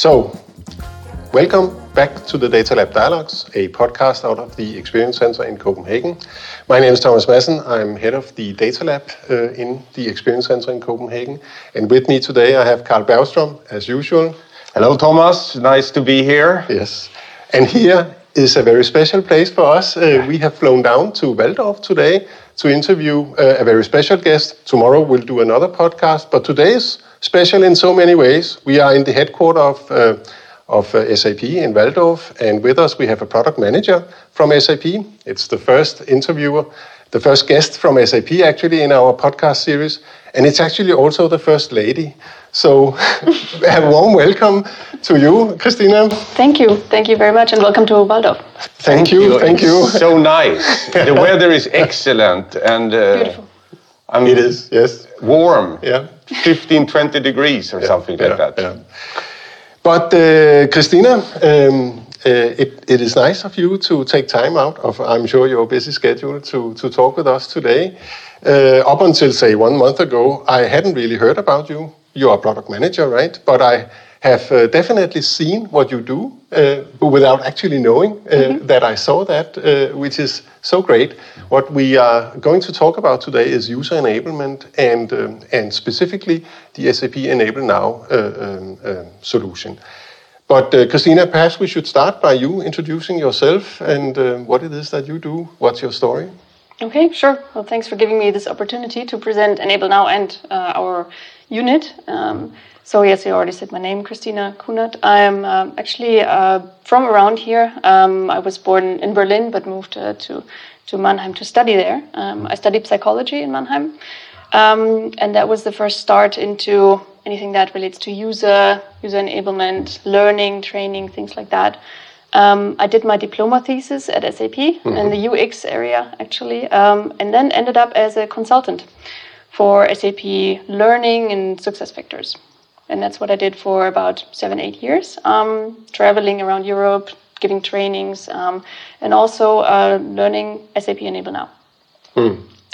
So, welcome back to the Data Lab Dialogues, a podcast out of the Experience Center in Copenhagen. My name is Thomas Madsen. I'm head of the Data Lab uh, in the Experience Center in Copenhagen. And with me today, I have Carl Bergström, as usual. Hello, Thomas. Nice to be here. Yes. And here is a very special place for us. Uh, we have flown down to Walldorf today to interview uh, a very special guest. Tomorrow we'll do another podcast, but today is special in so many ways. We are in the headquarters of, uh, of uh, SAP in Walldorf, and with us we have a product manager from SAP. It's the first interviewer, the first guest from SAP actually in our podcast series, and it's actually also the first lady. So, a warm welcome to you, Christina. Thank you. Thank you very much, and welcome to Walldorf. Thank you. Thank you. So nice. the weather is excellent, and uh, Beautiful. I mean, It is, yes. warm. Yeah. 15, 20 degrees or something like yeah, that. yeah. But uh, Christina, um, uh, it, it is nice of you to take time out of, I'm sure, your busy schedule to, to talk with us today. Uh, up until, say, one month ago, I hadn't really heard about you. You are product manager, right? But I have uh, definitely seen what you do, uh, without actually knowing uh, that I saw that, uh, which is so great. What we are going to talk about today is user enablement and, um, and specifically the SAP Enable Now uh, um, uh, solution. But uh, Christina, perhaps we should start by you introducing yourself and what it is that you do. What's your story? Okay, sure. Well, thanks for giving me this opportunity to present Enable Now and uh, our unit. Um, so, yes, you already said my name, Christina Kunert. I'm um, actually uh, from around here. Um, I was born in Berlin, but moved uh, to, to Mannheim to study there. Um, I studied psychology in Mannheim. Um, and that was the first start into anything that relates to user, user enablement, learning, training, things like that. Um, I did my diploma thesis at SAP in the UX area, actually, um, and then ended up as a consultant for SAP Learning and Success Factors. And that's what I did for about seven, eight years, um, traveling around Europe, giving trainings, um, and also uh, learning SAP Enable Now.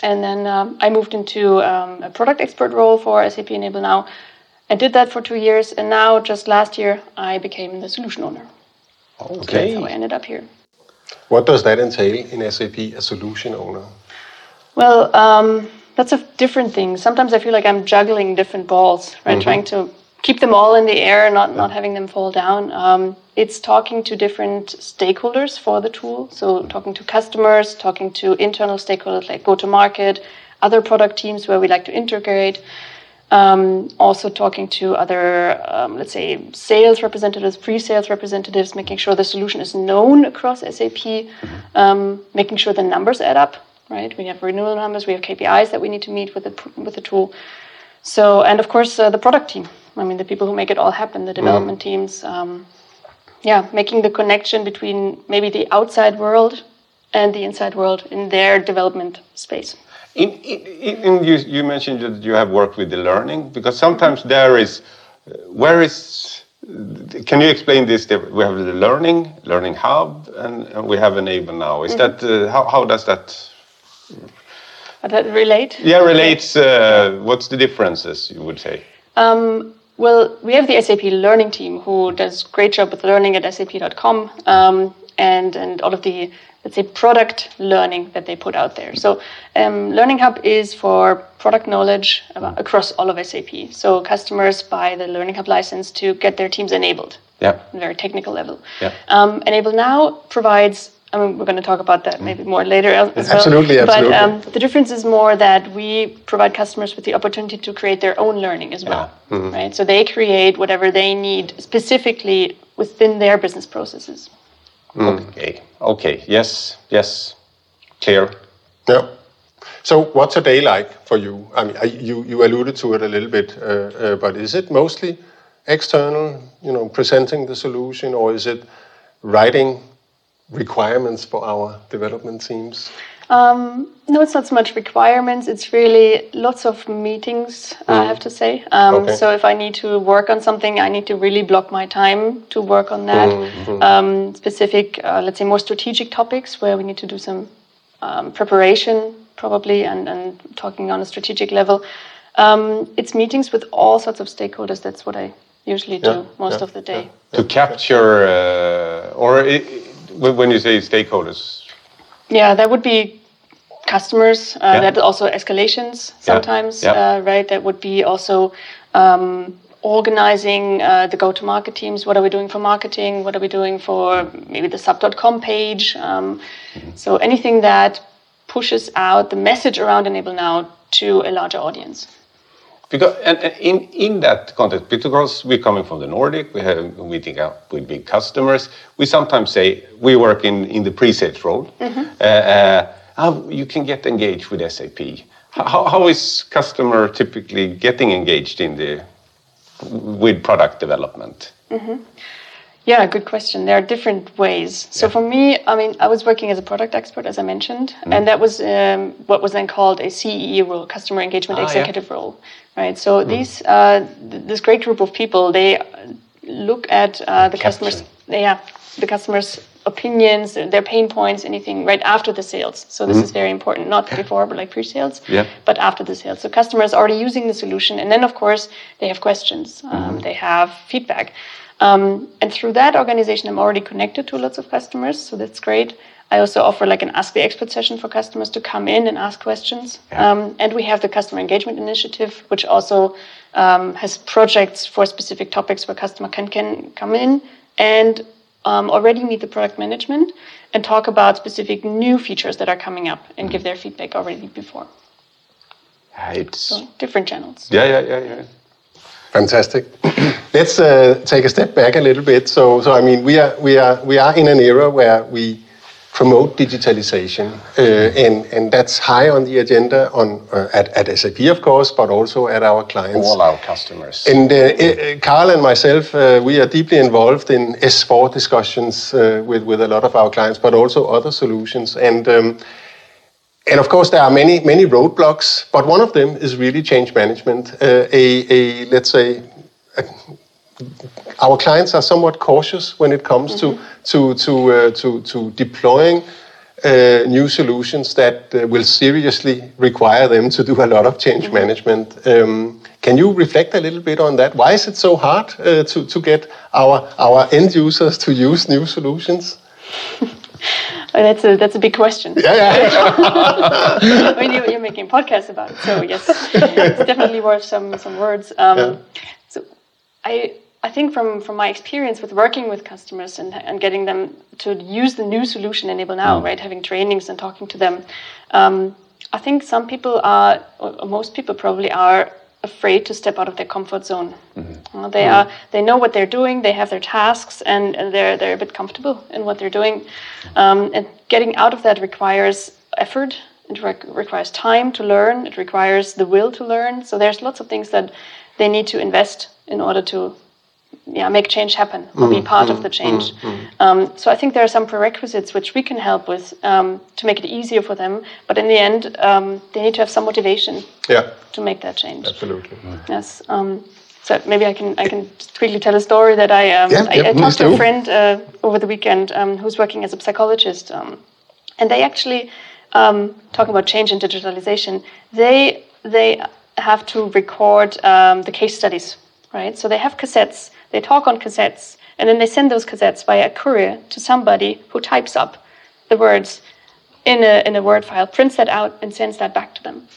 And then um, I moved into um, a product expert role for SAP Enable Now. I did that for two years, and now just last year I became the solution owner. Okay. So I ended up here. What does that entail in SAP, a solution owner? Well, um, lots of different things. Sometimes I feel like I'm juggling different balls, right? Trying to keep them all in the air, not not having them fall down. Um, it's talking to different stakeholders for the tool. So talking to customers, talking to internal stakeholders like go-to-market, other product teams where we like to integrate. Um, also talking to other, um, let's say, sales representatives, pre-sales representatives, making sure the solution is known across SAP, um, making sure the numbers add up. Right, we have renewal numbers, we have KPIs that we need to meet with the with the tool. So, and of course, uh, the product team. I mean, the people who make it all happen, the development teams. Um, yeah, making the connection between maybe the outside world and the inside world in their development space. In, in, in you, you mentioned that you have worked with the learning because sometimes there is, uh, where is, can you explain this? We have the learning, learning hub, and, we have enable now. Is that uh, how, how does that? That relate? Yeah, relates. Uh, what's the differences you would say? Um, well, we have the SAP Learning team who does great job with learning at SAP.com um, and and all of the let's say product learning that they put out there. So, um, Learning Hub is for product knowledge about, across all of SAP. So customers buy the Learning Hub license to get their teams enabled. Yeah. very technical level. Yeah. Um, Enable Now provides. I mean, we're going to talk about that maybe more later as as well. Absolutely, absolutely. But um, the difference is more that we provide customers with the opportunity to create their own learning as well, right? So they create whatever they need specifically within their business processes. Okay. Okay. Yes. Yes. Clear. Yeah. So, what's a day like for you? I mean, I- you you alluded to it a little bit, uh, uh, but is it mostly external, you know, presenting the solution, or is it writing requirements for our development teams? Um, no, it's not so much requirements. It's really lots of meetings, I have to say. Um, Okay. So if I need to work on something, I need to really block my time to work on that. Um, specific, uh, let's say, more strategic topics where we need to do some um, preparation, probably, and, and talking on a strategic level. Um, it's meetings with all sorts of stakeholders. That's what I usually do Yeah, most yeah, of the day. to capture, uh, or i i- when you say stakeholders, Yeah, that would be customers. Uh, Yeah. That also escalations sometimes, Yeah. Uh, right? That would be also um, organizing uh, the go-to-market teams. What are we doing for marketing? What are we doing for maybe the sub.com page? Um, So anything that pushes out the message around Enable Now to a larger audience. Because and, and in in that context, because we're coming from the Nordic, we have meeting up with big customers. We sometimes say we work in in the pre-sales role. Uh, uh, how you can get engaged with SAP. How, how is customer typically getting engaged in the with product development? Yeah, good question. There are different ways. So for me, I mean, I was working as a product expert, as I mentioned, and that was um, what was then called a CEE role, customer engagement Ah, yeah. executive role, right? So these uh, th- this great group of people, they uh, look at uh, the customers, yeah, the customers' opinions, their pain points, anything right after the sales. So this is very important, not before, but like pre-sales, Yeah. but after the sales. So customers already using the solution, and then of course they have questions, um, they have feedback. Um, and through that organization, I'm already connected to lots of customers, so that's great. I also offer like an Ask the Expert session for customers to come in and ask questions. Um, and we have the Customer Engagement Initiative, which also um, has projects for specific topics where customer can, can come in and um, already meet the product management and talk about specific new features that are coming up and give their feedback already before. Yeah, It's So different channels. yeah, yeah, yeah, yeah. Fantastic. Let's uh, take a step back a little bit. So, so I mean, we are we are we are in an era where we promote digitalization, uh, and and that's high on the agenda on uh, at at SAP, of course, but also at our clients. All our customers. And uh, uh, Carl and myself, uh, we are deeply involved in S4 discussions uh, with, with a lot of our clients, but also other solutions. And of course, there are many many roadblocks, but one of them is really change management. Uh, a, a let's say our clients are somewhat cautious when it comes to to to uh, to to deploying uh, new solutions that uh, will seriously require them to do a lot of change management. Um, can you reflect a little bit on that? Why is it so hard uh, to to get our our end users to use new solutions? Oh, that's a that's a big question. Yeah, yeah. I mean, you, you're making podcasts about it, so yes, it's definitely worth some some words. Um, Yeah. So, I I think from from my experience with working with customers and and getting them to use the new solution Enable Now, right, having trainings and talking to them, um, I think some people are, or most people probably are afraid to step out of their comfort zone. Uh, they are they know what they're doing, they have their tasks, and, and they're they're a bit comfortable in what they're doing. Um, and getting out of that requires effort. It re- requires time to learn. It requires the will to learn. So there's lots of things that they need to invest in order to yeah, make change happen or be part of the change. Um, so I think there are some prerequisites which we can help with um, to make it easier for them. But in the end, um, they need to have some motivation yeah, to make that change. absolutely. Yes. Um, so maybe I can I can quickly tell a story that I um, Yeah, I, yeah, I talked to do. a friend uh, over the weekend um, who's working as a psychologist, um, and they actually um, talking about change and digitalization. They they have to record um, the case studies, right? So they have cassettes. They talk on cassettes, and then they send those cassettes via a courier to somebody who types up the words in a in a Word file, prints that out, and sends that back to them.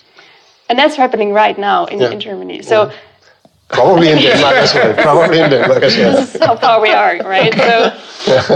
And that's happening right now in, Yeah. in Germany. So. Probably in Denmark as well. Probably in Denmark as well. this is how far we are, right? So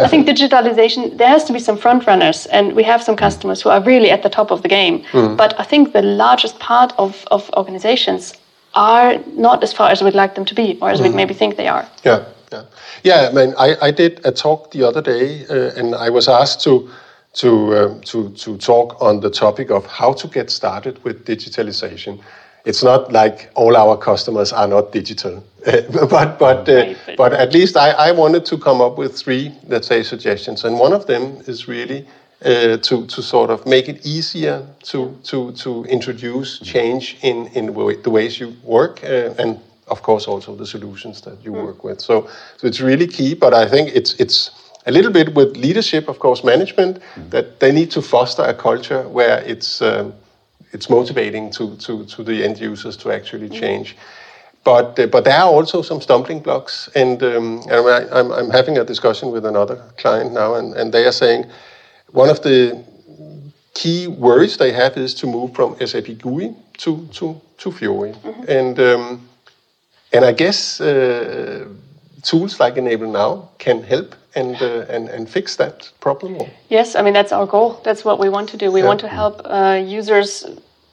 I think digitalization, there has to be some front runners, and we have some customers who are really at the top of the game. Mm. But I think the largest part of, of organizations are not as far as we'd like them to be, or as we'd maybe think they are. Yeah, yeah, yeah. I mean, I, I did a talk the other day, uh, and I was asked to to um, to to talk on the topic of how to get started with digitalization. It's not like all our customers are not digital, but but uh, but at least I, I wanted to come up with three, let's say, suggestions, and one of them is really uh, to to sort of make it easier to to to introduce change in in the way- the ways you work, uh, and of course also the solutions that you work with. So so it's really key. But I think it's it's a little bit with leadership, of course, management that they need to foster a culture where it's um, it's motivating to, to, to the end users to actually change. but uh, but there are also some stumbling blocks, and, um, and I, I'm I'm having a discussion with another client now, and, and they are saying one of the key worries they have is to move from SAP GUI to to to Fiori, and um, and I guess uh, tools like Enable Now can help and uh, and and fix that problem. Yes, I mean that's our goal. That's what we want to do. We Yeah. want to help uh, users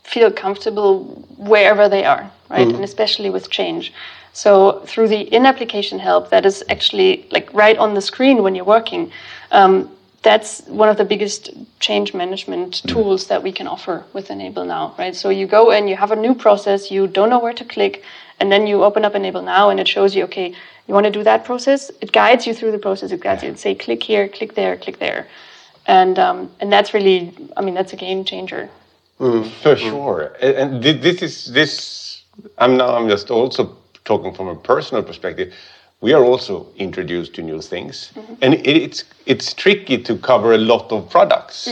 feel comfortable wherever they are, right? And especially with change. So through the in-application help, that is actually like right on the screen when you're working. Um, that's one of the biggest change management tools that we can offer with Enable Now, right? So you go and you have a new process, you don't know where to click, and then you open up Enable Now and it shows you, okay, you want to do that process? It guides you through the process. It guides you. It say click here, click there, click there, and um, and that's really, I mean, that's a game changer. For sure, and and this is this. I'm now. I'm just also talking from a personal perspective. We are also introduced to new things, and it, it's it's tricky to cover a lot of products.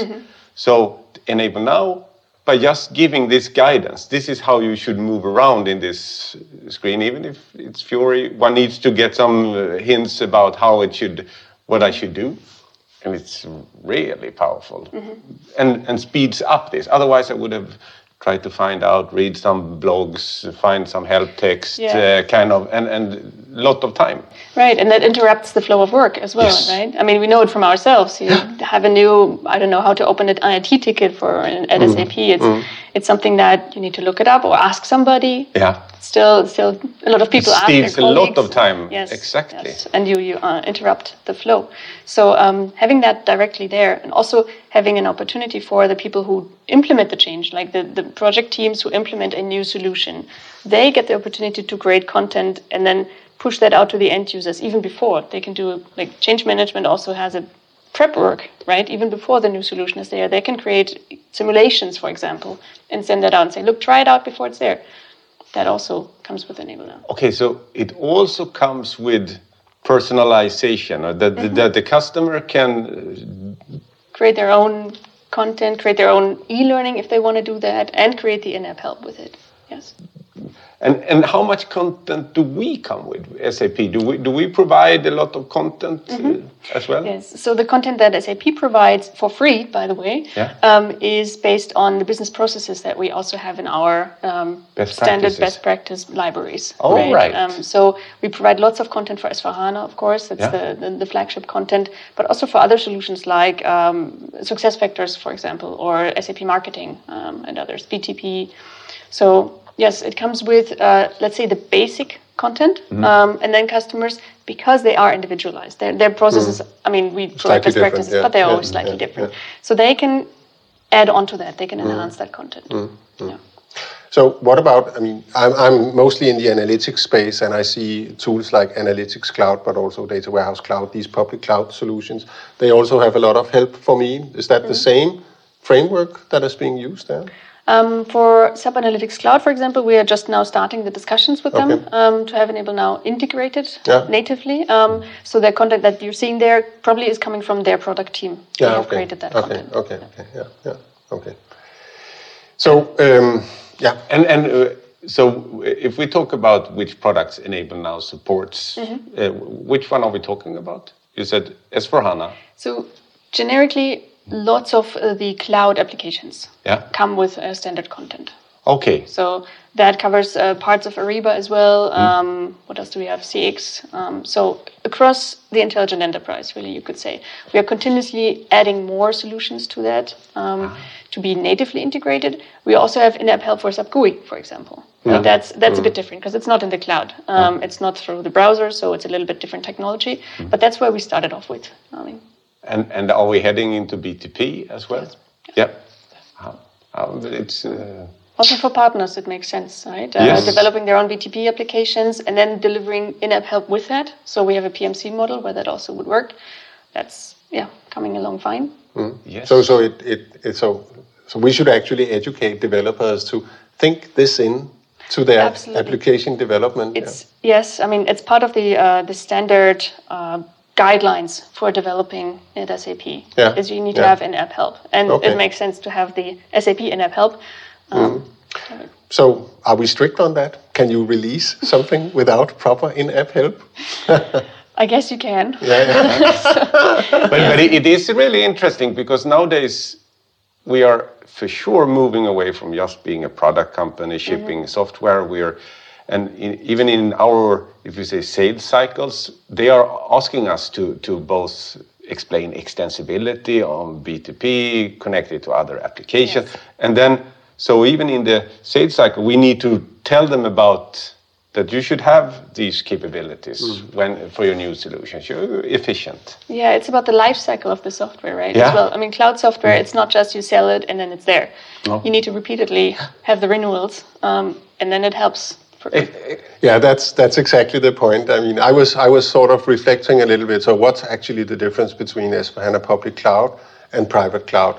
So enable now by just giving this guidance. This is how you should move around in this screen, even if it's Fiori. One needs to get some uh, hints about how it should, what I should do, and it's really powerful and and speeds up this. Otherwise, I would have tried to find out, read some blogs, find some help text, Yeah. uh, kind of, and and lot of time. Right, and that interrupts the flow of work as well, Yes. right? I mean, we know it from ourselves. You have a new, I don't know how to open an IT ticket for an, at SAP. It's it's something that you need to look it up or ask somebody. Yeah, Still, still, a lot of people ask steals a lot of time. Yes, Exactly. yes, and you you uh, interrupt the flow. So um, having that directly there, and also having an opportunity for the people who implement the change, like the the project teams who implement a new solution, they get the opportunity to create content and then push that out to the end users even before they can do like change management also has a prep work right even before the new solution is there they can create simulations for example and send that out and say look try it out before it's there that also comes with enable now Okay, so it also comes with personalization, or that the, that the customer can. uh, create their own content, create their own e-learning if they want to do that, and create the in-app help with it. Yes. And and how much content do we come with SAP? Do we do we provide a lot of content uh, as well? Yes. So the content that SAP provides for free, by the way, um, is based on the business processes that we also have in our um, Best standard best practice libraries. Oh, right. Um, so we provide lots of content for S4HANA, of course. That's Yeah. the, the, the flagship content, but also for other solutions like um, SuccessFactors, for example, or SAP Marketing um, and others, BTP. So yes, it comes with, uh, let's say, the basic content, Mm-hmm. um, and then customers, because they are individualized, their, their processes, I mean, we provide. Best practices, yeah, but they're yeah, always slightly yeah, different. So they can add on to that, they can enhance that content. Yeah. So what about, I mean, I'm, I'm mostly in the analytics space and I see tools like Analytics Cloud, but also Data Warehouse Cloud, these public cloud solutions. They also have a lot of help for me. Is that the same framework that is being used there? Um, for SAP Analytics Cloud, for example, we are just now starting the discussions with them um, to have Enable now integrated Yeah. natively. Um, so the content that you're seeing there probably is coming from their product team. Yeah, They have okay. created that okay, content. Okay, okay, yeah, yeah, okay. So, um, yeah, And and uh, so if we talk about which products Enable now supports, Mm-hmm. uh, which one are we talking about? You said S4HANA. So generically, lots of uh, the cloud applications Yeah. come with uh, standard content. Okay. So that covers uh, parts of Ariba as well. Um, what else do we have? CX. Um, so across the intelligent enterprise, really, you could say we are continuously adding more solutions to that um, to be natively integrated. We also have in-app help for SAP GUI, for example. Uh, that's that's a bit different because it's not in the cloud. Um, It's not through the browser, so it's a little bit different technology. But that's where we started off with. I mean, And and are we heading into BTP as well? Yeah. How, how, it's uh, Also for partners, it makes sense, right? Uh, Yes. Developing their own BTP applications and then delivering in-app help with that. So we have a PMC model where that also would work. That's yeah, coming along fine. yes. so so it, it, it so so we should actually educate developers to think this in to their Absolutely. application development. yeah. It's yes, I mean it's part of the uh, the standard uh, guidelines for developing at SAP. Yeah, Is you need to have in-app help, and Okay. it makes sense to have the SAP in-app help. Um, So, are we strict on that? Can you release something without proper in-app help? I guess you can. Yeah, yeah. but, but it, it is really interesting because nowadays we are for sure moving away from just being a product company shipping software. We're and in, even in our if you say sales cycles, they are asking us to to both explain extensibility on BTP, connect it to other applications, Yes. and then so even in the sales cycle, we need to tell them about that you should have these capabilities when for your new solutions. You're efficient. Yeah, it's about the life cycle of the software, right? Yeah. As well. I mean, cloud software, it's not just you sell it and then it's there. No. You need to repeatedly have the renewals, um, and then it helps. Yeah, that's that's exactly the point. I mean, I was I was sort of reflecting a little bit. So, what's actually the difference between S/4HANA Public Cloud and private cloud?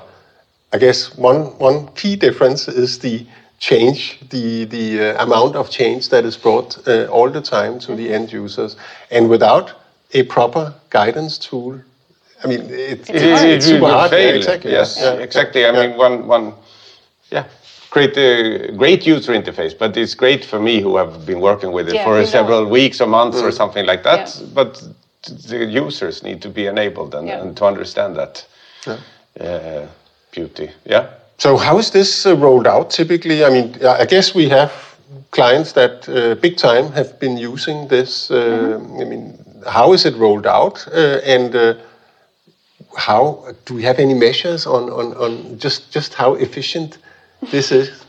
I guess one one key difference is the change, the the uh, amount of change that is brought uh, all the time to the end users, and without a proper guidance tool. I mean, it, It's it's, super hard. Yeah, exactly. Yes, yeah, exactly. I yeah. mean, one, one, yeah, great, uh, great user interface. But it's great for me who have been working with it Yeah, for we know. several weeks or months Mm. or something like that. Yeah. But the users need to be enabled and, Yeah. and to understand that uh, beauty. Yeah. So how is this uh, rolled out typically? I mean, I guess we have clients that uh, big time have been using this. Uh, I mean, how is it rolled out? Uh, and uh, how do we have any measures on, on, on just, just how efficient this is?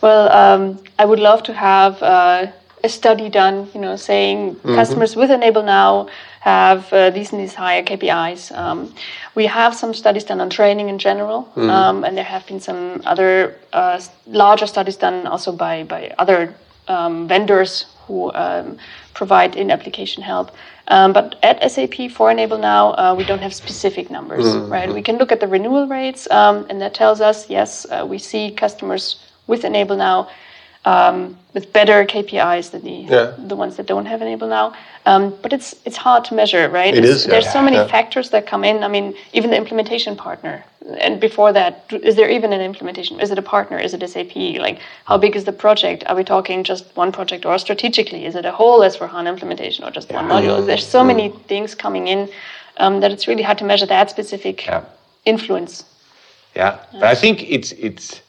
Well, um, I would love to have uh, a study done, you know, saying customers with Enable Now have uh, these and these higher KPIs. Um, we have some studies done on training in general, um, and there have been some other uh, larger studies done also by, by other um, vendors who um, provide in-application help. Um, but at SAP for Enable Now, uh, we don't have specific numbers, right? We can look at the renewal rates, um, and that tells us yes, uh, we see customers with Enable Now um, with better KPIs than the Yeah. the ones that don't have Enable Now. Um, but it's it's hard to measure, right? It's- is, yeah. There's so many Yeah. factors that come in. I mean, even the implementation partner, and before that, is there even an implementation? Is it a partner? Is it SAP? Like, how big is the project? Are we talking just one project, or strategically, is it a whole S4HANA implementation, or just one module? There's so many things coming in um, that it's really hard to measure that specific influence. Yeah, but I think it's it's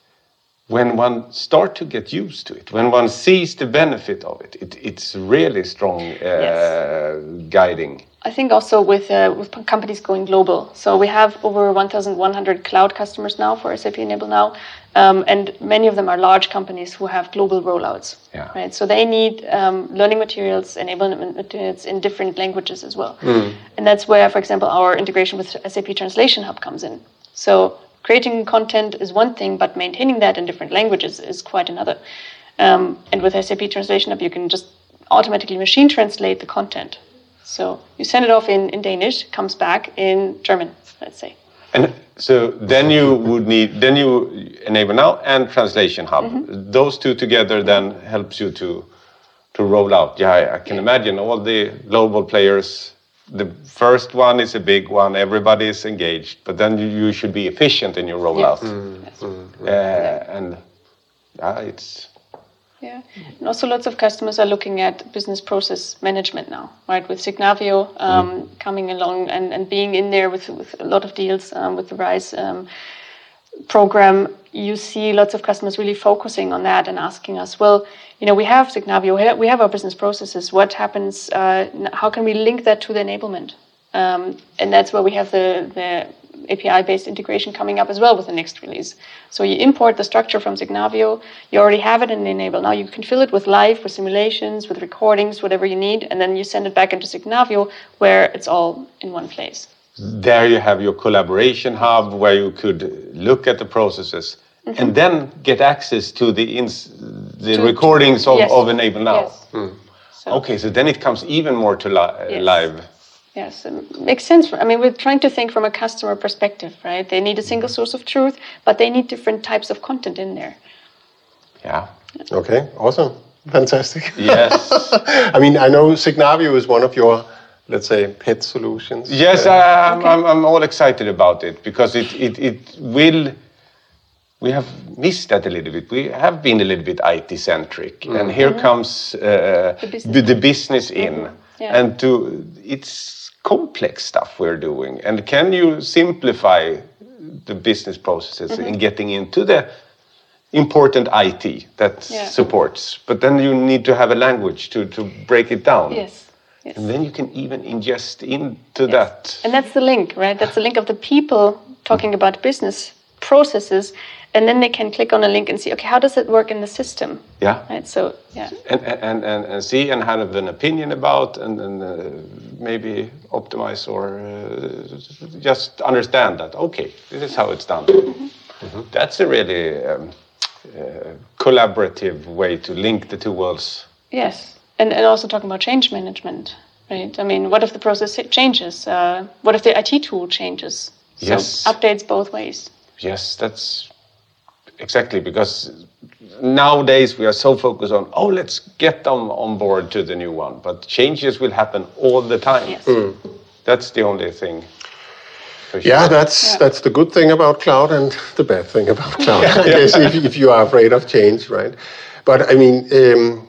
when one start to get used to it, when one sees the benefit of it, it it's really strong uh, guiding. I think also with uh, with companies going global. So we have over 1,100 cloud customers now for SAP Enable Now, um, and many of them are large companies who have global rollouts. Yeah. Right. So they need um, learning materials, enablement materials in different languages as well. And that's where, for example, our integration with SAP Translation Hub comes in. So creating content is one thing, but maintaining that in different languages is quite another. Um, and with SAP Translation Hub, you can just automatically machine translate the content. So you send it off in, in Danish, comes back in German, let's say. And so then you would need then you enable now and translation hub. Those two together then helps you to to roll out. Yeah, I, I can imagine all the global players. The first one is a big one. Everybody is engaged, but then you, you should be efficient in your rollout. Yes. Uh, and yeah, it's Yeah, and also lots of customers are looking at business process management now, right? With Signavio um, coming along and, and being in there with, with a lot of deals um, with the RISE um, program, you see lots of customers really focusing on that and asking us, well, you know, we have Signavio, we have- our business processes. What happens? Uh, how can we link that to the enablement? Um, and that's where we have the, the API-based integration coming up as well with the next release. So you import the structure from Signavio, you already have it in Enable. Now you can fill it with live, with simulations, with recordings, whatever you need, and then you send it back into Signavio where it's all in one place. There you have your collaboration hub where you could look at the processes mm-hmm. and then get access to the ins- the To- recordings of, yes. of Enable Now. Yes. Hmm. So, Okay, so then it comes even more to li- Yes. live. Yes, it makes sense. I mean, we're trying to think from a customer perspective, right? They need a single mm-hmm. source of truth, but they need different types of content in there. Yeah. Okay, awesome. Fantastic. Yes. I mean, I know Signavio is one of your, let's say, pet solutions. yes, Uh, I, I'm, I'm, I'm all excited about it because it, it, it will we have missed that a little bit. We have been a little bit IT centric, Mm. and here comes uh, The the, business. the business in, Yeah. and to it's complex stuff we're doing. And can you simplify the business processes Mm-hmm. in getting into the important IT that Yeah. supports? But then you need to have a language to to break it down. Yes. Yes. And then you can even ingest into that. And that's the link, right? That's the link of the people talking about business processes, and then they can click on a link and see, okay, how does it work in the system? Yeah. Right. So yeah. and, and, and, and see and have an opinion about and, and uh, maybe optimize or uh, just understand that okay this is how it's done that's a really um, uh, collaborative way to link the two worlds Yes, and, and also talking about change management, right? I mean, what if the process changes? Uh, what if the IT tool changes? So Yes. updates both ways. yes that's exactly because nowadays we are so focused on oh let's get them on board to the new one but changes will happen all the time Yes. that's the only thing for Yeah, that's Yeah. that's the good thing about cloud and the bad thing about cloud. I guess if, if you are afraid of change, right? But I mean, um,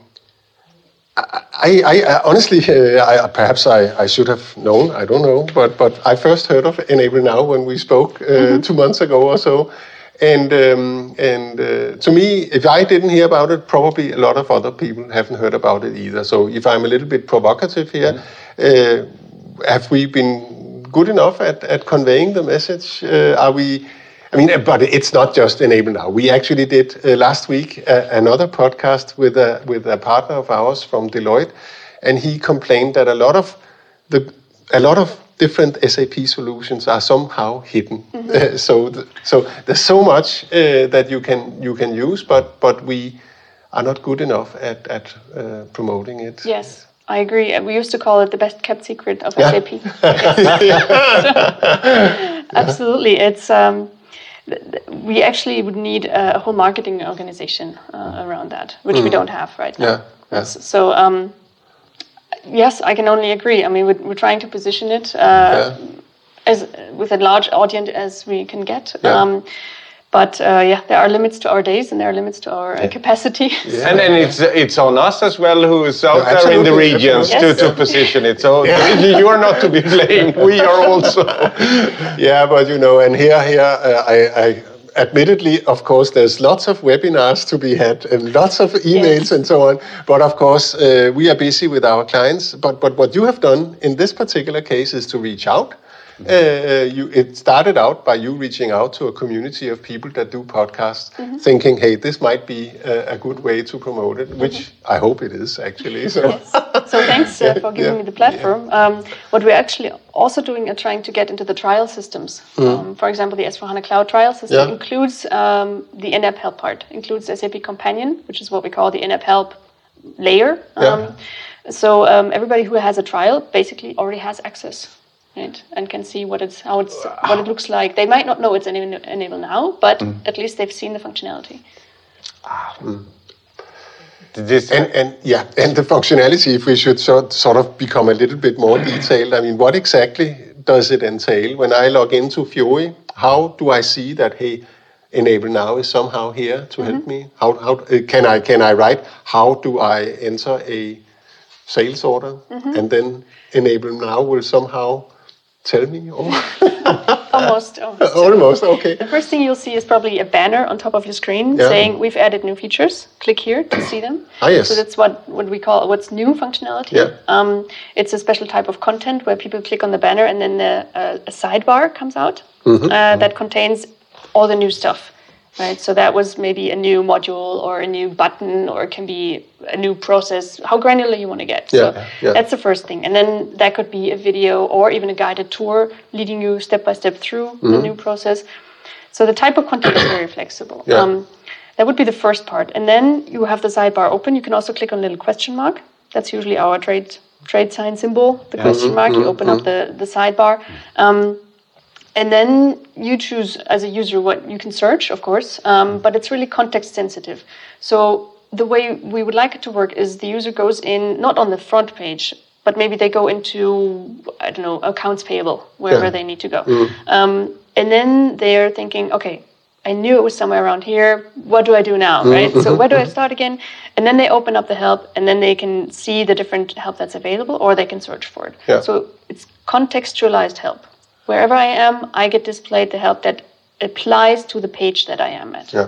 I, I, I honestly, uh, I, perhaps I, I should have known. I don't know, but but I first heard of Enable Now when we spoke uh, two months ago or so. And um, and uh, to me, if I didn't hear about it, probably a lot of other people haven't heard about it either. So if I'm a little bit provocative here, uh, have we been good enough at, at conveying the message? Uh, are we? I mean, but it's not just Enable Now. We actually did uh, last week uh, another podcast with a with a partner of ours from Deloitte, and he complained that a lot of the a lot of different SAP solutions are somehow hidden. Uh, so th- so there's so much uh, that you can you can use, but but we are not good enough at at uh, promoting it. Yes, I agree. We used to call it the best kept secret of Yeah. SAP. Absolutely, it's. Um, we actually would need a whole marketing organization uh, around that, which we don't have right now. Yeah, yeah. S- So um, yes, I can only agree. I mean, we're, we're trying to position it uh, as with a large audience as we can get. Yeah. Um, but uh, yeah, there are limits to our days and there are limits to our uh, capacity. And then it's it's on us as well, who is out Yeah, there in the absolutely, regions absolutely. to, to position it. So you are not to be blamed. We are also. Yeah, but you know, and here, here, uh, I, I, admittedly, of course, there's lots of webinars to be had and lots of emails Yes. and so on. But of course, uh, we are busy with our clients. But but what you have done in this particular case is to reach out. Uh, you, it started out by you reaching out to a community of people that do podcasts, thinking, "Hey, this might be a, a good way to promote it," which I hope it is actually. So. So thanks uh, for giving Yeah. me the platform. Um, what we're actually also doing are trying to get into the trial systems. Um, for example, the S4HANA Cloud trial system Yeah. includes um, the in-app help part, includes SAP Companion, which is what we call the in-app help layer. Yeah. Um, so um, everybody who has a trial basically already has access. Right, and can see what it's how it's what it looks like. They might not know it's enable, enable now, but mm. at least they've seen the functionality. Ah, hmm. This, And, and yeah, and the functionality, if we should sort, sort of become a little bit more detailed, I mean, what exactly does it entail? When I log into Fiori, how do I see that, hey, Enable Now is somehow here to help mm-hmm. me? How, how uh, can I can I write? How do I enter a sales order? Mm-hmm. And then Enable Now will somehow tell me? Or Almost. almost. almost, okay. The first thing you'll see is probably a banner on top of your screen Yeah. saying we've added new features. Click here to see them. Ah, yes. So that's what, what we call what's new functionality. Yeah. Um, it's a special type of content where people click on the banner and then the, uh, a sidebar comes out Mm-hmm. uh, that contains all the new stuff. Right, so that was maybe a new module or a new button, or it can be a new process. How granular you want to get. So Yeah, yeah. that's the first thing, and then that could be a video or even a guided tour leading you step by step through Mm-hmm. the new process. So the type of content is very flexible. Um, Yeah. that would be the first part, and then you have the sidebar open. You can also click on a little question mark. That's usually our trade trade sign symbol, the question mark. You open up the the sidebar. Um, and then you choose as a user what you can search, of course, um, but it's really context sensitive. So the way we would like it to work is the user goes in not on the front page, but maybe they go into I don't know accounts payable wherever Yeah. they need to go, um, and then they're thinking, okay, I knew it was somewhere around here. What do I do now, right? So where do I start again? And then they open up the help, and then they can see the different help that's available, or they can search for it. Yeah. So it's contextualized help. Wherever I am, I get displayed the help that applies to the page that I am at. Yeah.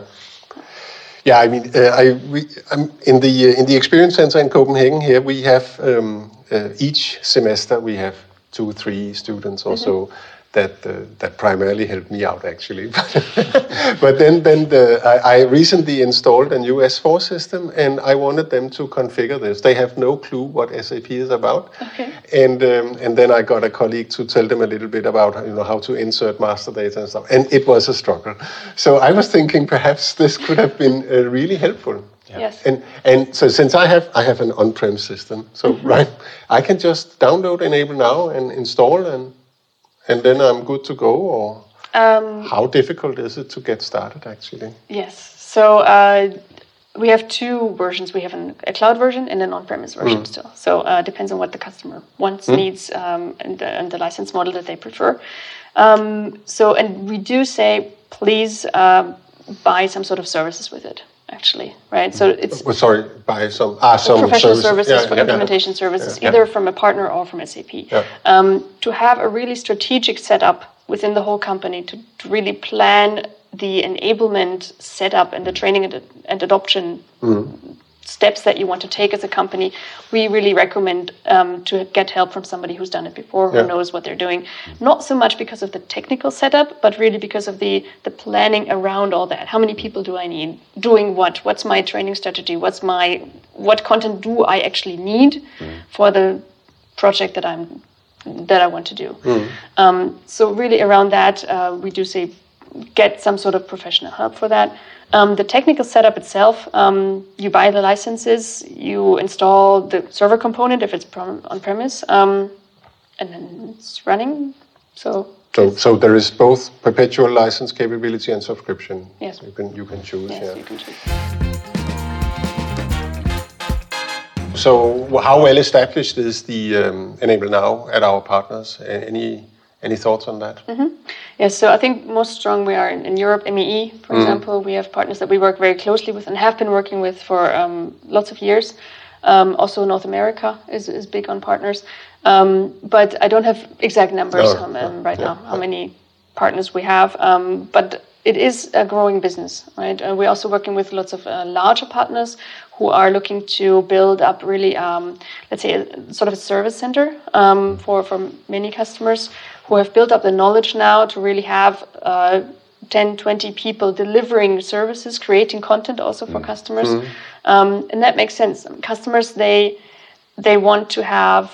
Yeah, I mean, uh, I we um, in the uh, in the experience center in Copenhagen here we have um, uh, each semester we have two three students or so that uh, that primarily helped me out actually. but then then the, I, I recently installed a new S4 system and I wanted them to configure this. They have no clue what SAP is about. Okay. And um, and then I got a colleague to tell them a little bit about you know how to insert master data and stuff. And it was a struggle. So I was thinking perhaps this could have been uh, really helpful. Yes. And and so since I have I have an on-prem system, so right, I can just download Enable now and install and and then I'm good to go. Or Um, how difficult is it to get started actually? Yes. So uh, we have two versions. We have an, a cloud version and an on-premise version still. So uh, depends on what the customer wants, needs, um, and, the, and the license model that they prefer. Um, so and we do say please um, buy some sort of services with it. Actually, right? So it's Oh, sorry, buy some ah some professional services, services Yeah, for yeah, implementation services, Yeah. either from a partner or from SAP. Um, to have a really strategic setup within the whole company to, to really plan the enablement setup and the training and, and adoption steps that you want to take as a company, we really recommend um, to get help from somebody who's done it before, who Yeah. knows what they're doing. Not so much because of the technical setup, but really because of the the planning around all that. How many people do I need? Doing what? What's my training strategy? What's my what content do I actually need for the project that I'm that I want to do? Um, so really around that, uh, we do say get some sort of professional help for that. Um, the technical setup itself, um, you buy the licenses, you install the server component if it's on premise, um, and then it's running. So So so there is both perpetual license capability and subscription. Yes. You can you can choose. yes, yeah. you can choose. So how well established is the um, Enable Now at our partners? Any any thoughts on that? Yes, so I think most strong we are in, in Europe, MEE, for example. We have partners that we work very closely with and have been working with for um, lots of years. Um, also, North America is, is big on partners. Um, but I don't have exact numbers No, um, no, um, right yeah, now, how many partners we have. Um, but it is a growing business, right? Uh, we're also working with lots of uh, larger partners who are looking to build up really, um, let's say, a, sort of a service center um, for, for many customers who have built up the knowledge now to really have uh, 10, 20 people delivering services, creating content also for customers. Um, and that makes sense. Customers, they, they want to have,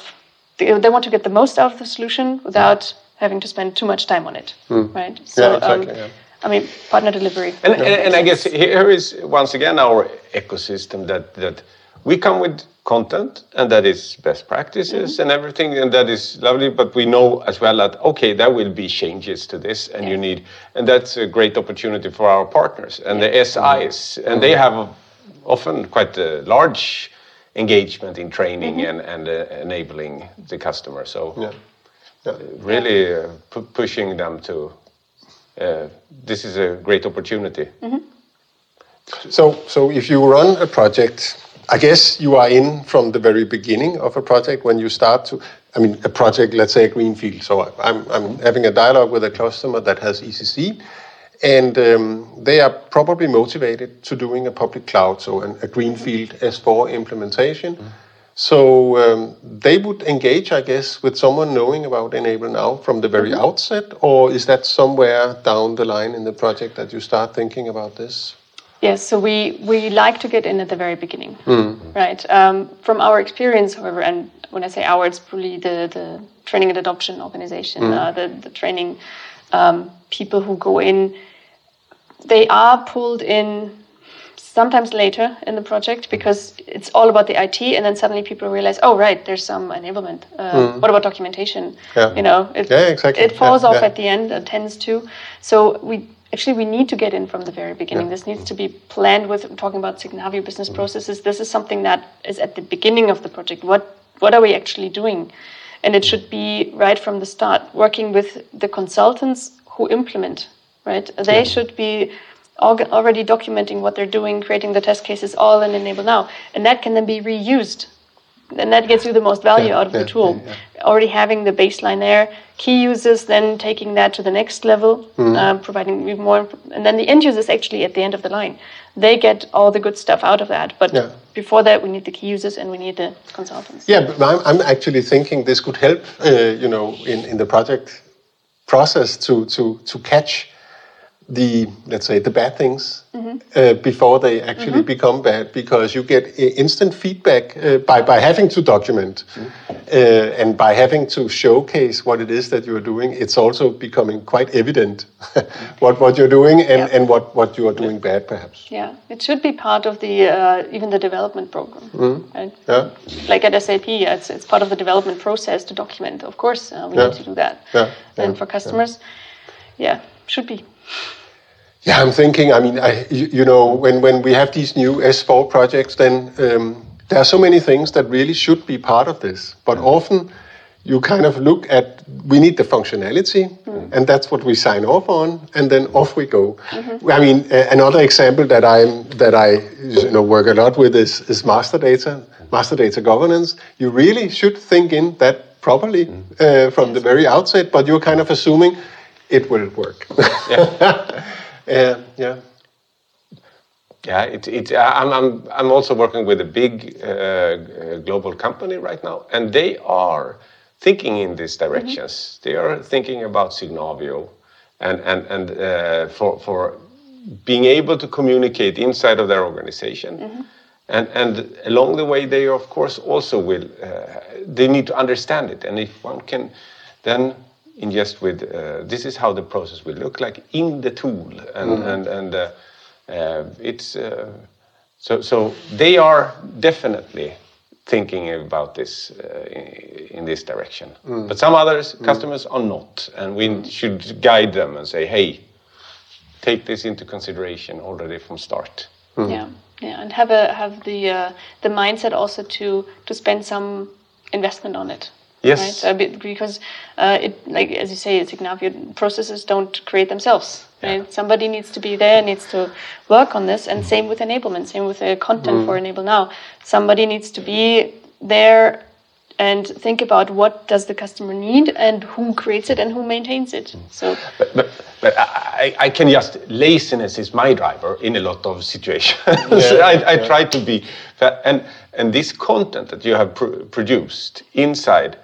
they, they want to get the most out of the solution without having to spend too much time on it, right? So, exactly, um, yeah. I mean, partner delivery. And, and, and I guess here is once again our ecosystem that, that we come with content and that is best practices and everything and that is lovely but we know as well that okay there will be changes to this and you need and that's a great opportunity for our partners. And the SIs and they have often quite a large engagement in training and, and uh, enabling the customer. So Yeah. Yeah. really uh, pu- pushing them to uh, this is a great opportunity. So so if you run a project, I guess you are in from the very beginning of a project when you start to. I mean, a project, let's say a greenfield. So I'm I'm having a dialogue with a customer that has ECC, and um, they are probably motivated to doing a public cloud, so an, a greenfield S4 implementation. So um, they would engage, I guess, with someone knowing about Enable Now from the very outset, or is that somewhere down the line in the project that you start thinking about this? Yes, so we, we like to get in at the very beginning, right? Um, from our experience, however, and when I say our, it's really the, the training and adoption organization, uh, the, the training um, people who go in, they are pulled in sometimes later in the project because it's all about the IT, and then suddenly people realize, oh, right, there's some enablement. Uh, What about documentation? Yeah. You know, it, Yeah, exactly. it falls Yeah, off at the end, it tends to. So we actually we need to get in from the very beginning. This needs to be planned with talking about Signavio business mm-hmm. processes. This is something that is at the beginning of the project. What what are we actually doing? And it should be right from the start, working with the consultants who implement. Right, they should be already documenting what they're doing, creating the test cases, all in Enable Now, and that can then be reused. And that gets you the most value Yeah, out of yeah, the tool. Already having the baseline there, key users then taking that to the next level, um, providing even more, and then the end users actually at the end of the line, they get all the good stuff out of that. But Yeah. before that, we need the key users and we need the consultants. Yeah, but I'm, I'm actually thinking this could help, uh, you know, in, in the project process to, to, to catch the, let's say, the bad things uh, before they actually become bad because you get instant feedback uh, by, by having to document uh, and by having to showcase what it is that you're doing. It's also becoming quite evident what, what you're doing and, Yeah. and what, what you are doing bad, perhaps. Yeah, it should be part of the uh, even the development program. Right? Yeah. Like at SAP, it's, it's part of the development process to document. Of course, uh, we Yeah. need to do that. Yeah, And yeah, for customers, yeah, should be. Yeah, I'm thinking. I mean, I, you, you know, when when we have these new S4 projects, then um, there are so many things that really should be part of this. But often, you kind of look at we need the functionality, and that's what we sign off on, and then off we go. I mean, a- another example that I'm that I you know work a lot with is is master data, master data governance. You really should think in that properly uh, from the very outset, but you're kind of assuming it will work. Yeah, yeah. Yeah, it, it, I'm, I'm, I'm also working with a big uh, uh, global company right now, and they are thinking in these directions. They are thinking about Signavio and, and, and uh, for, for being able to communicate inside of their organization. And, and along the way, they of course also will, uh, they need to understand it. And if one can then ingest with, uh, this is how the process will look like in the tool. And, and, and uh, uh, it's, uh, so, so they are definitely thinking about this uh, in, in this direction. But some others, customers are not. And we should guide them and say, hey, take this into consideration already from start. Yeah, yeah, and have a have the uh, the mindset also to to spend some investment on it. Yes. Right? Uh, be- because uh, it like as you say, Signavio processes don't create themselves. Right? Somebody needs to be there, needs to work on this, and same with enablement, same with the content for Enable Now. Somebody needs to be there and think about what does the customer need and who creates it and who maintains it. So But, but, but I, I can just, laziness is my driver in a lot of situations. I, I try to be, and, and this content that you have pr- produced inside,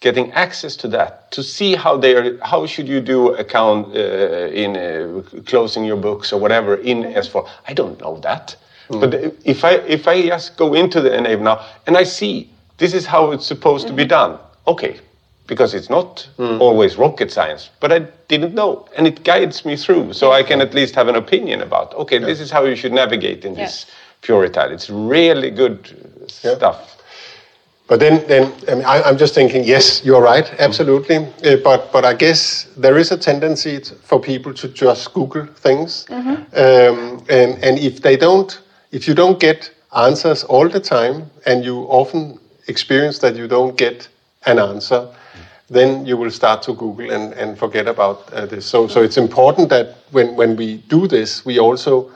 getting access to that, to see how they are, how should you do account uh, in uh, closing your books or whatever in S4. I don't know that. But if I, if I just go into the Enable now and I see this is how it's supposed to be done, okay, because it's not always rocket science, but I didn't know, and it guides me through, so I can at least have an opinion about. Okay, this is how you should navigate in this Purital. It's really good uh, stuff. But then, then I mean, I, I'm just thinking, yes, you're right, absolutely. Uh, but but I guess there is a tendency for people to just Google things, um, and and if they don't, if you don't get answers all the time, and you often experience that you don't get an answer, then you will start to Google and, and forget about uh, this. So so it's important that when when we do this, we also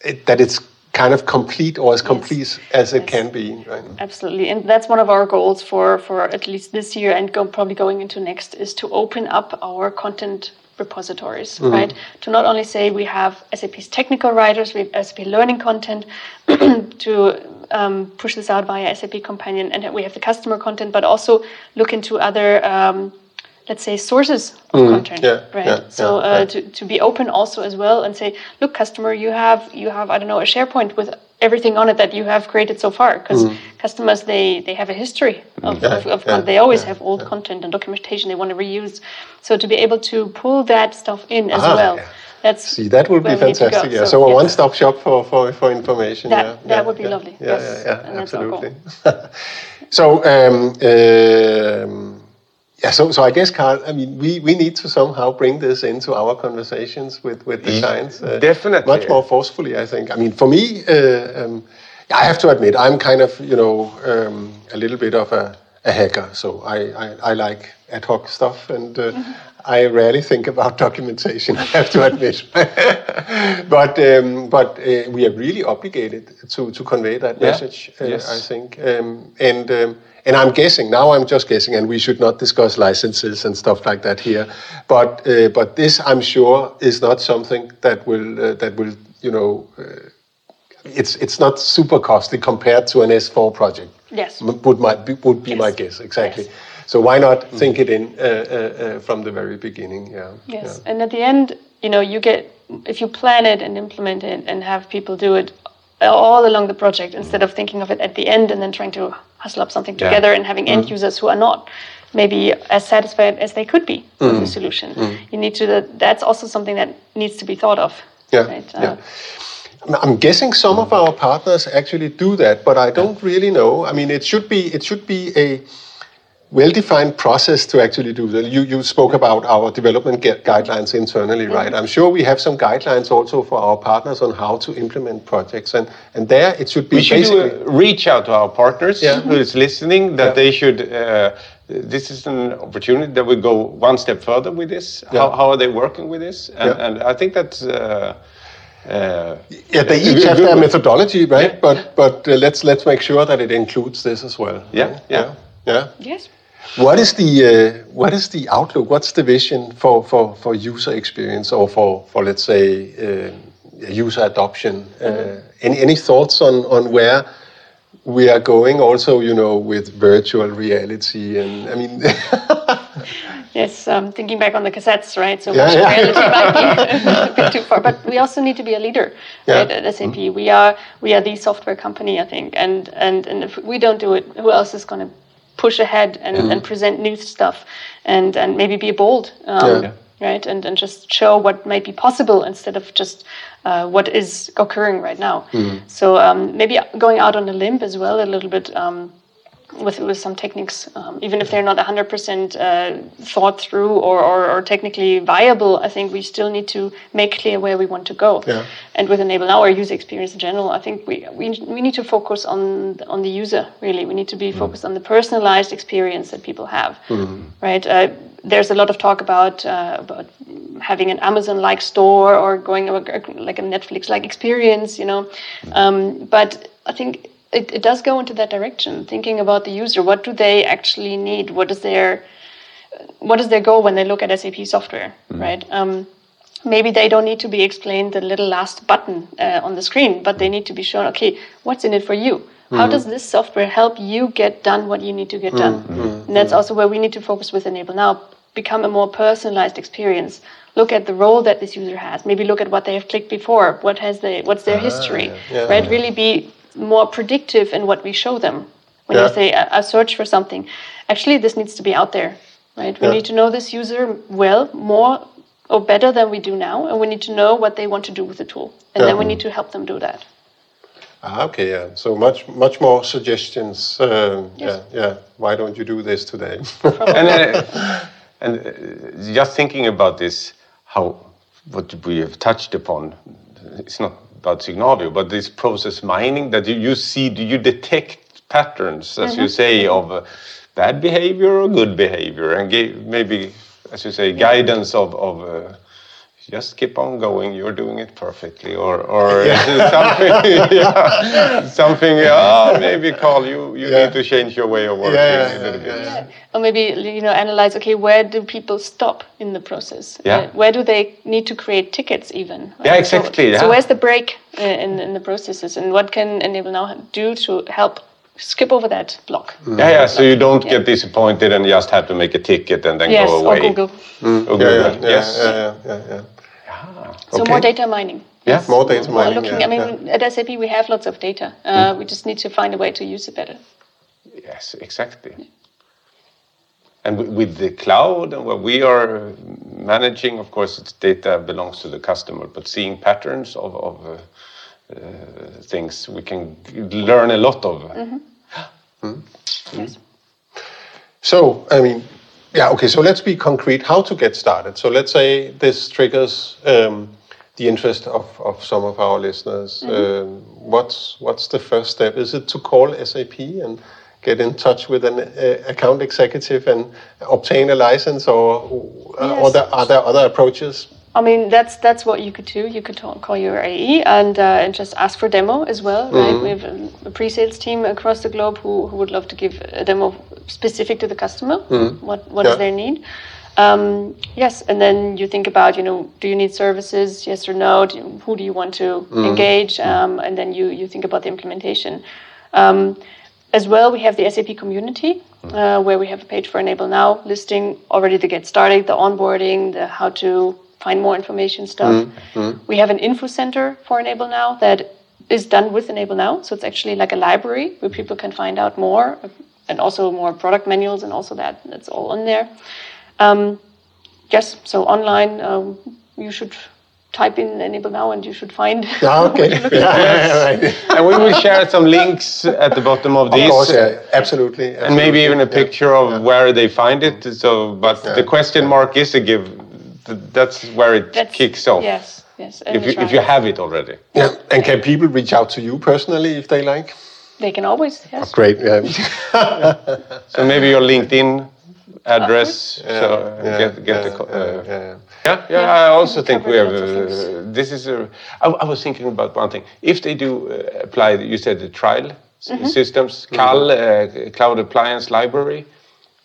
it, that it's kind of complete or as complete as it Yes. can be. Right? Absolutely, and that's one of our goals for for at least this year and go, probably going into next is to open up our content repositories, right? To not only say we have SAP's technical writers, we have SAP learning content to um, push this out via SAP Companion, and we have the customer content, but also look into other. Um, let's say sources of content yeah, right yeah, so yeah, uh, right. to, to be open also as well and say look customer you have you have i don't know a sharepoint with everything on it that you have created so far because customers they they have a history of, Yeah, of, of con- they always have old content and documentation they want to reuse so to be able to pull that stuff in as Ah, well yeah. that's See, that would be where we need to go. fantastic. Yeah. So, a yes. one-stop shop for, for, for information. That- yeah, that would be lovely, Yeah, yes, yeah, yeah, and that's our goal. absolutely. so, um, um, yeah. So, so I guess, Carl. I mean, we, we need to somehow bring this into our conversations with with the Ye- clients. uh, definitely. Much more forcefully, I think. I mean, for me, uh, um, I have to admit, I'm kind of you know um, a little bit of a, a hacker. So I, I, I like ad hoc stuff and. Uh, I rarely think about documentation. I have to admit, but um, but uh, we are really obligated to to convey that Yeah. message. Uh, Yes. I think, um, and um, and I'm guessing now. I'm just guessing, and we should not discuss licenses and stuff like that here. But uh, but this, I'm sure, is not something that will uh, that will you know. Uh, it's it's not super costly compared to an S4 project. Yes. M- would my be- would be my guess exactly. Yes. So why not think it in uh, uh, uh, from the very beginning? Yeah. Yes, and at the end, you know, you get if you plan it and implement it and have people do it all along the project instead of thinking of it at the end and then trying to hustle up something Yeah. together and having end mm. users who are not maybe as satisfied as they could be with the mm. solution. Mm. You need to. That's also something that needs to be thought of. Yeah, Right? yeah. Uh, I'm- I'm guessing some of our partners actually do that, but I don't really know. I mean, it should be it should be a well-defined process to actually do that. You you spoke about our development gu- guidelines internally, right? I'm sure we have some guidelines also for our partners on how to implement projects, and and there it should be we should basically. do a reach out to our partners Yeah. who is listening that Yeah. they should uh, this is an opportunity that we go one step further with this how, Yeah. how are they working with this and, Yeah. and i think that's uh, uh, Yeah, they each have their methodology, right? Yeah. But but uh, let's let's make sure that it includes this as well. Yeah, right? yeah. yeah. Yes. What is the uh, what is the outlook? What's the vision for for, for user experience or for for let's say uh, user adoption? Uh, any any thoughts on on where we are going? Also, you know, with virtual reality and I mean. Yes, um, thinking back on the cassettes, right? So Yeah, virtual yeah. reality might be a bit too far, but we also need to be a leader, Yeah. right? At SAP, we are we are the software company, I think, and and and if we don't do it, who else is going to push ahead and, and present new stuff, and and maybe be bold, um, Yeah. right? And and just show what might be possible instead of just uh, what is occurring right now. So um, maybe going out on a limb as well, a little bit. Um, with, with some techniques, um, even if they're not 100% uh, thought through or, or, or technically viable, I think we still need to make clear where we want to go. Yeah. And with Enable Now or user experience in general, I think we, we, we need to focus on, on the user, really. We need to be focused on the personalized experience that people have, right? Uh, there's a lot of talk about, uh, about having an Amazon-like store or going like a Netflix-like experience, you know. Um, but I think it, it does go into that direction thinking about the user. What do they actually need? What is their what is their goal when they look at sap software mm-hmm. right? Um, maybe they don't need to be explained the little last button uh, on the screen but they need to be shown okay what's in it for you? How mm-hmm. does this software help you get done what you need to get done? Mm-hmm. And that's also where we need to focus with enable now. Become a more personalized experience. Look at the role that this user has. Maybe look at what they have clicked before. What has they what's their ah, history yeah. right? Really be more predictive in what we show them. When Yeah. you say, I, I search for something, actually, this needs to be out there, right? We Yeah. need to know this user well, more or better than we do now, and we need to know what they want to do with the tool. And then we need to help them do that. Ah, okay, yeah. So much, much more suggestions. Um, Yes. Yeah, yeah. Why don't you do this today? and uh, and uh, just thinking about this, how what we have touched upon, it's not about Signavio, but this process mining that you, you see, do you detect patterns, as you say, of uh, bad behavior or good behavior, and give, maybe, as you say, guidance of of. Uh, just keep on going. You're doing it perfectly, or or something. yeah, something. Yeah, maybe Carl, you you Yeah. need to change your way of working Yeah, a little yeah, bit. yeah. Or maybe you know analyze. Okay, where do people stop in the process? Yeah. Uh, where do they need to create tickets even? Yeah, exactly, So, yeah. so where's the break uh, in in the processes, and what can Enable Now do to help skip over that block? Yeah, yeah. So you don't Yeah. get disappointed and just have to make a ticket and then Yes, go or away. Google. Or yeah, Google. yeah, yeah, yes. yeah, yeah, yeah, yeah. Ah, so Okay. more data mining. Yeah. More data mining. More looking. yeah, I mean, at SAP we have lots of data. Uh, hmm. We just need to find a way to use it better. Yes, exactly. And wi- with the cloud uh, and what we are managing, of course, its data belongs to the customer. But seeing patterns of, of uh, uh, things, we can learn a lot of. Uh, mm-hmm. hmm? Yes. Hmm? So, I mean, yeah, okay, so let's be concrete. How to get started? So, let's say this triggers um, the interest of, of some of our listeners. Um, what's, what's the first step? Is it to call SAP and get in touch with an uh, account executive and obtain a license, or, uh, Yes. or there, are there other approaches? I mean, that's that's what you could do. You could talk, call your AE and uh, and just ask for demo as well, right? We have a, a pre-sales team across the globe who, who would love to give a demo specific to the customer. What what is Yeah. their need? Um, yes, and then you think about, you know, do you need services? Yes or no? Do you, who do you want to engage? Um, and then you you think about the implementation. Um, as well, we have the SAP community uh, where we have a page for Enable Now listing already the get started, the onboarding, the how to find more information stuff. We have an info center for Enable Now that is done with Enable Now. So it's actually like a library where people can find out more and also more product manuals and also that that's all on there. Um, yes, so online um, you should type in Enable Now and you should find. Ah, okay. yeah, yeah, right. and we will share some links at the bottom of Of these. course, yeah, absolutely. And maybe even a absolutely, picture of where they find it. So, but the question mark is a give. Th- That's where it That's- kicks off. Yes, yes. If you, if you have it already. Yeah. yeah. And can people reach out to you personally if they like? they can always yes. Great. Yeah. So maybe your LinkedIn address. Yeah, so yeah, get get yeah, the. co- yeah, uh, yeah. Yeah, yeah. Yeah, I also think we have. Uh, this is a. I, I was thinking about one thing. If they do uh, apply, you said the trial Mm-hmm. systems, CAL, uh, Cloud Appliance Library.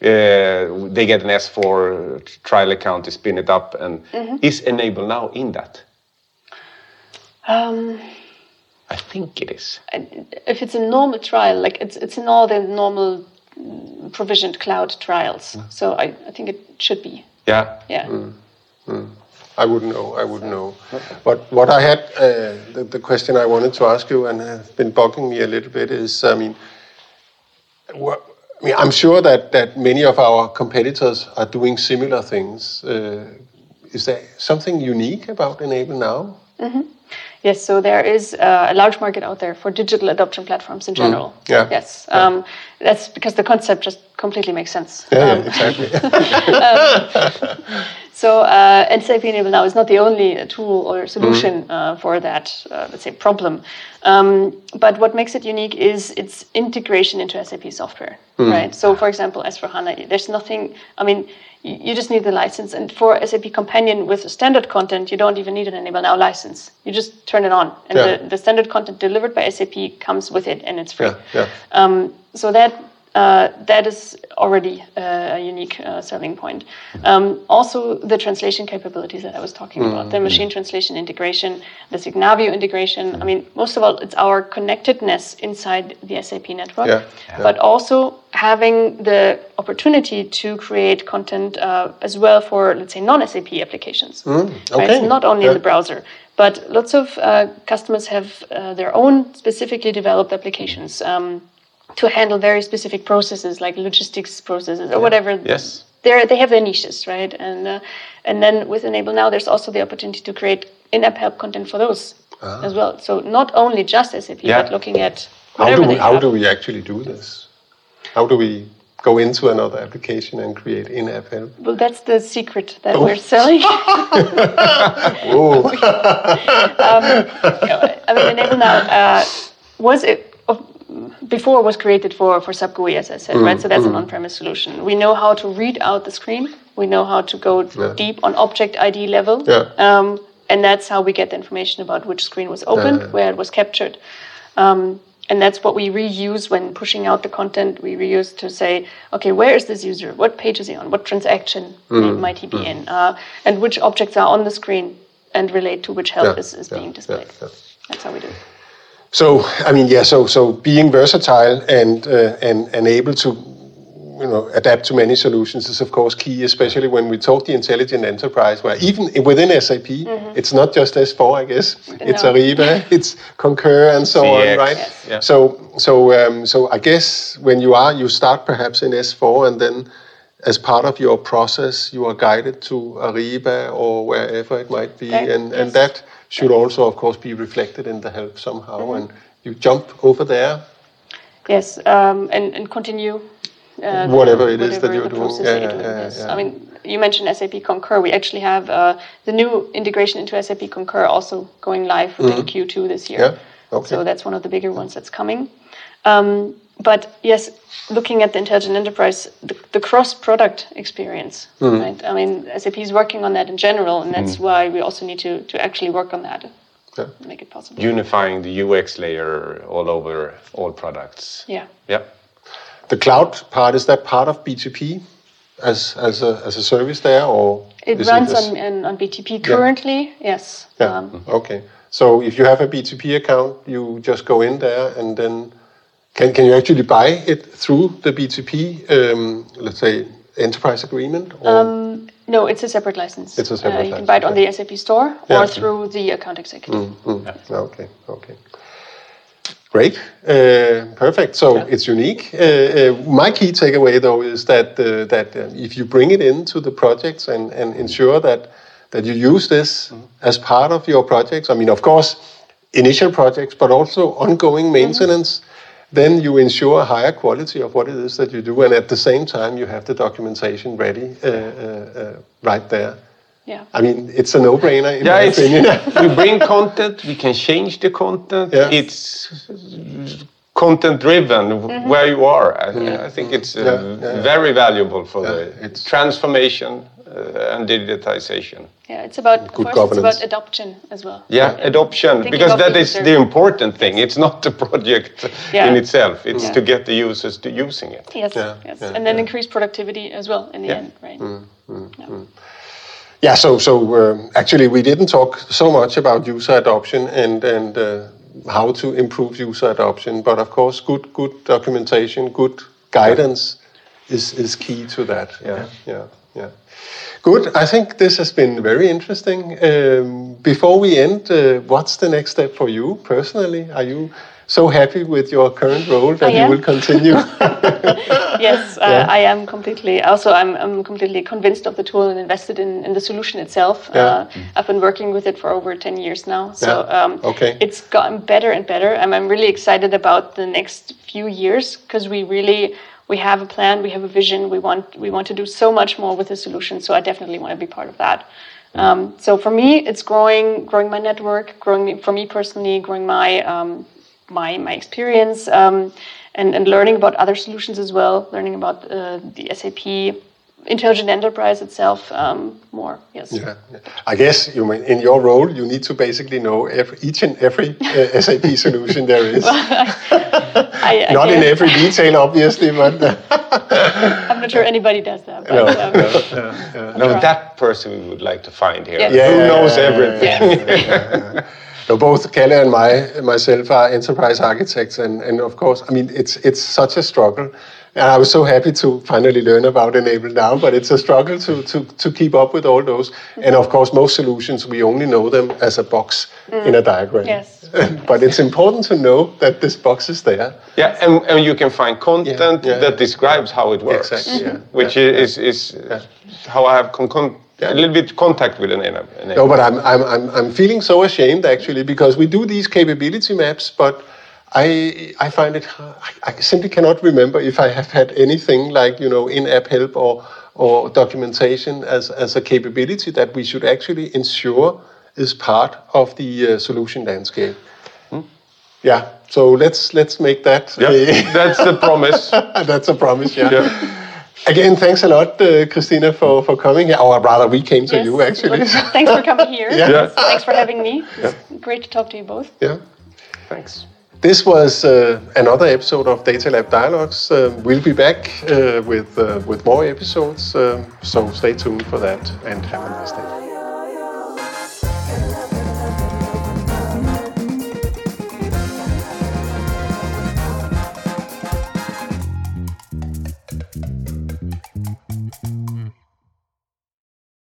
Uh, they get an S4 trial account, they spin it up, and Mm-hmm. is Enable now in that? Um, I think it is. if it's a normal trial, like it's it's in all the normal mm, provisioned cloud trials. Mm. So I, I think it should be. Yeah. Yeah. I wouldn't know. I wouldn't know. But what I had, uh, the, the question I wanted to ask you, and has been bugging me a little bit, is I mean, what, I mean, I'm sure that that many of our competitors are doing similar things. Uh, is there something unique about Enable now? Yes, so there is uh, a large market out there for digital adoption platforms in general. Mm. Yeah. Yes. Um, that's because the concept just completely makes sense. Yeah, Um, yeah exactly. So uh, Enable Now is not the only uh, tool or solution Mm-hmm. uh, for that, uh, let's say, problem. Um, but what makes it unique is its integration into SAP software, Mm. right? So, for example, S4 HANA, there's nothing. I mean, you, you just need the license, and for SAP Companion with standard content, you don't even need an Enable Now license. You just turn it on, and Yeah. the, the standard content delivered by SAP comes with it, and it's free. yeah, yeah. Um, so that uh, that is already uh, a unique uh, selling point. Um, also, the translation capabilities that I was talking about, Mm-hmm. the machine translation integration, the Signavio integration. I mean, most of all, it's our connectedness inside the SAP network, Yeah, yeah. but also having the opportunity to create content uh, as well for, let's say, non-SAP applications. Right? Mm, okay. So not only Yeah. in the browser, but lots of uh, customers have uh, their own specifically developed applications um, to handle very specific processes like logistics processes or whatever. Yes. They're, they have their niches, right? And uh, and then with Enable Now, there's also the opportunity to create in-app help content for those as well. So not only just SAP, Yeah. but looking at How do we how do we actually do this? How do we go into another application and create in-app help? Well, that's the secret that Oh. we're selling. Oh, I mean, Enable Now uh, was it before was created for for SAP GUI, as I said, right? So that's an on-premise solution. We know how to read out the screen. We know how to go deep on object ID level. Yeah. Um, and that's how we get the information about which screen was opened, Yeah. where it was captured. Um, and that's what we reuse when pushing out the content. We reuse to say, okay, where is this user? What page is he on? What transaction might he be in? Uh, and which objects are on the screen and relate to which help Yeah, is, is yeah, being yeah, displayed. yeah. That's how we do it. So I mean, yeah. So so being versatile and uh, and and able to you know adapt to many solutions is of course key, especially when we talk the intelligent enterprise, where even within SAP, it's not just S4, I guess. It's No. Ariba, it's Concur, and so CX, on, right? Yes. Yeah. So so um, so I guess when you are, you start perhaps in S4, and then as part of your process, you are guided to Ariba or wherever it might be, Okay, and and yes. that should also, of course, be reflected in the help somehow. And you jump over there, Yes, um, and, and continue. Uh, Whatever it is that whatever you're doing. Yeah, yeah, doing, yeah, yes. I mean, you mentioned SAP Concur. We actually have uh, the new integration into SAP Concur also going live within Q2 this year. Mm-hmm. Yeah, okay. So that's one of the bigger ones that's coming. Um, but yes, looking at the intelligent enterprise, the, the cross-product experience, Mm-hmm. right? I mean, SAP is working on that in general, and that's why we also need to, to actually work on that, Yeah. make it possible. Unifying the UX layer all over all products. yeah. Yeah. The cloud part is that part of BTP as as a as a service there, or It is runs as- on, on, on BTP currently, yes. Yeah. Um, okay. So if you have a BTP account, you just go in there and then can can you actually buy it through the BTP, um, let's say, enterprise agreement? Or? um, no, it's a separate license. It's a separate uh, you can license, buy it on the SAP store Yeah. or through the account executive. Mm, Okay, okay. Great, uh, perfect. So it's unique. Uh, uh, my key takeaway, though, is that uh, that uh, if you bring it into the projects and, and ensure that that you use this as part of your projects. I mean, of course, initial projects, but also ongoing maintenance. Then you ensure a higher quality of what it is that you do, and at the same time, you have the documentation ready uh, uh, uh, right there. Yeah. I mean, it's a no-brainer in Yeah, my it's, opinion. we bring content, we can change the content. Yeah. It's content driven where you are. I, I think it's uh, Yeah, yeah. very valuable for the it's- transformation and digitization. Yeah, it's about Good first governance. it's about adoption as well. Yeah, adoption, Thinking because of that the is user. the important thing. It's not the project Yeah. in itself, it's Yeah. to get the users to using it. Yes, Yeah, yes, yeah, and then yeah. increase productivity as well in the Yeah. end, right? Yeah. Yeah, so so um, actually we didn't talk so much about user adoption and and uh, how to improve user adoption, but of course, good good documentation, good guidance is is key to that. Yeah, yeah, yeah. Good. I think this has been very interesting. Um, before we end, uh, what's the next step for you personally? Are you so happy with your current role that you will continue? yes, uh, I am completely. Also, I'm, I'm completely convinced of the tool and invested in, in the solution itself. Yeah. Uh, I've been working with it for over ten years now, so Yeah. um, Okay. it's gotten better and better. And I'm really excited about the next few years because we really we have a plan, we have a vision. We want we want to do so much more with the solution. So I definitely want to be part of that. Um, so for me, it's growing, growing my network, growing for me personally, growing my um, my my experience, um, and and learning about other solutions as well. Learning about uh, the SAP intelligent enterprise itself um, more. Yes. Yeah, yeah. I guess you mean in your role you need to basically know every, each and every uh, SAP solution there is. I, I Not in every detail, obviously, but uh, I'm not sure anybody does that. But, No, um, No, Right. that person we would like to find here. Yeah. Yeah, Who yeah, knows yeah, everything? no, both Kalle and my myself are enterprise architects, and, and of course, I mean it's it's such a struggle. And I was so happy to finally learn about Enable now, but it's a struggle to, to, to keep up with all those. And of course, most solutions we only know them as a box mm. in a diagram. Yes. but it's important to know that this box is there. Yeah, and, and you can find content Yeah, yeah, that yeah. describes how it works. Exactly, yeah. Which is, is how I have con- con- Yeah. A little bit contact with an an No, but I'm, I'm, I'm, I'm feeling so ashamed actually because we do these capability maps, but I, I find it, I, I simply cannot remember if I have had anything like, you know, in-app help or, or documentation as, as a capability that we should actually ensure is part of the uh, solution landscape. Yeah, so let's, let's make that. Yeah, a- that's the promise. That's a promise, yeah. Yeah. Again, thanks a lot, uh, Christina, for, for coming here. Or rather, we came to yes. you actually. Well, Thanks for coming here. Yeah. Yeah. Thanks for having me. It's great to talk to you both. yeah. Thanks. This was uh, another episode of Data Lab Dialogues. Uh, we'll be back uh, with, uh, with more episodes, um, so stay tuned for that and have a nice day.